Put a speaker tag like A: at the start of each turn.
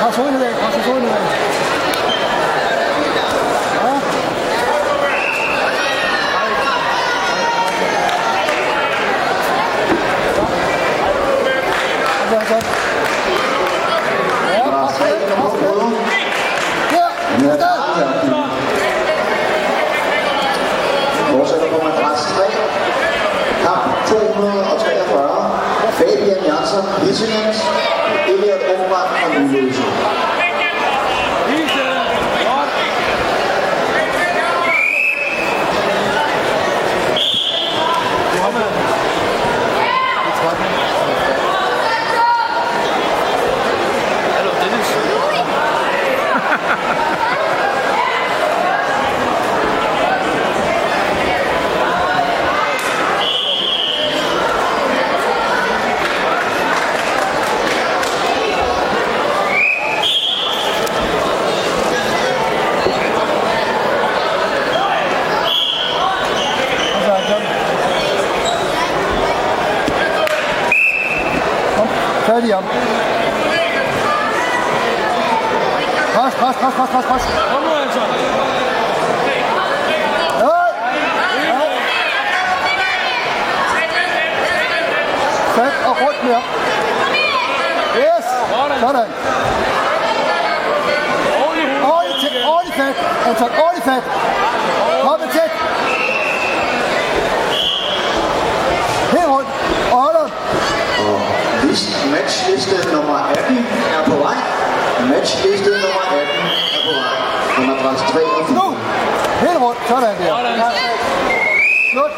A: Har solen i. Ja. Ja. Ja,
B: Der er
A: pas på
B: tre
A: det,
B: nummer
A: pas på det.
B: 8.
A: Ja,
B: Den er
A: afsted.
B: der. Fortsætter på madras 3. Kamp 243. Fabian Jansen, Hissingens, Elliot Obermann og
A: færdig ham. Pres, pres, pres, pres, pres, pres.
C: Kom nu altså.
A: Fat og rundt ham. Yes, sådan.
B: Matchliste nummer 18 er på vej. Matchliste nummer 18 er på vej. Madras 3 og 4.
A: Nu. Helt rundt. Sådan der. Slut.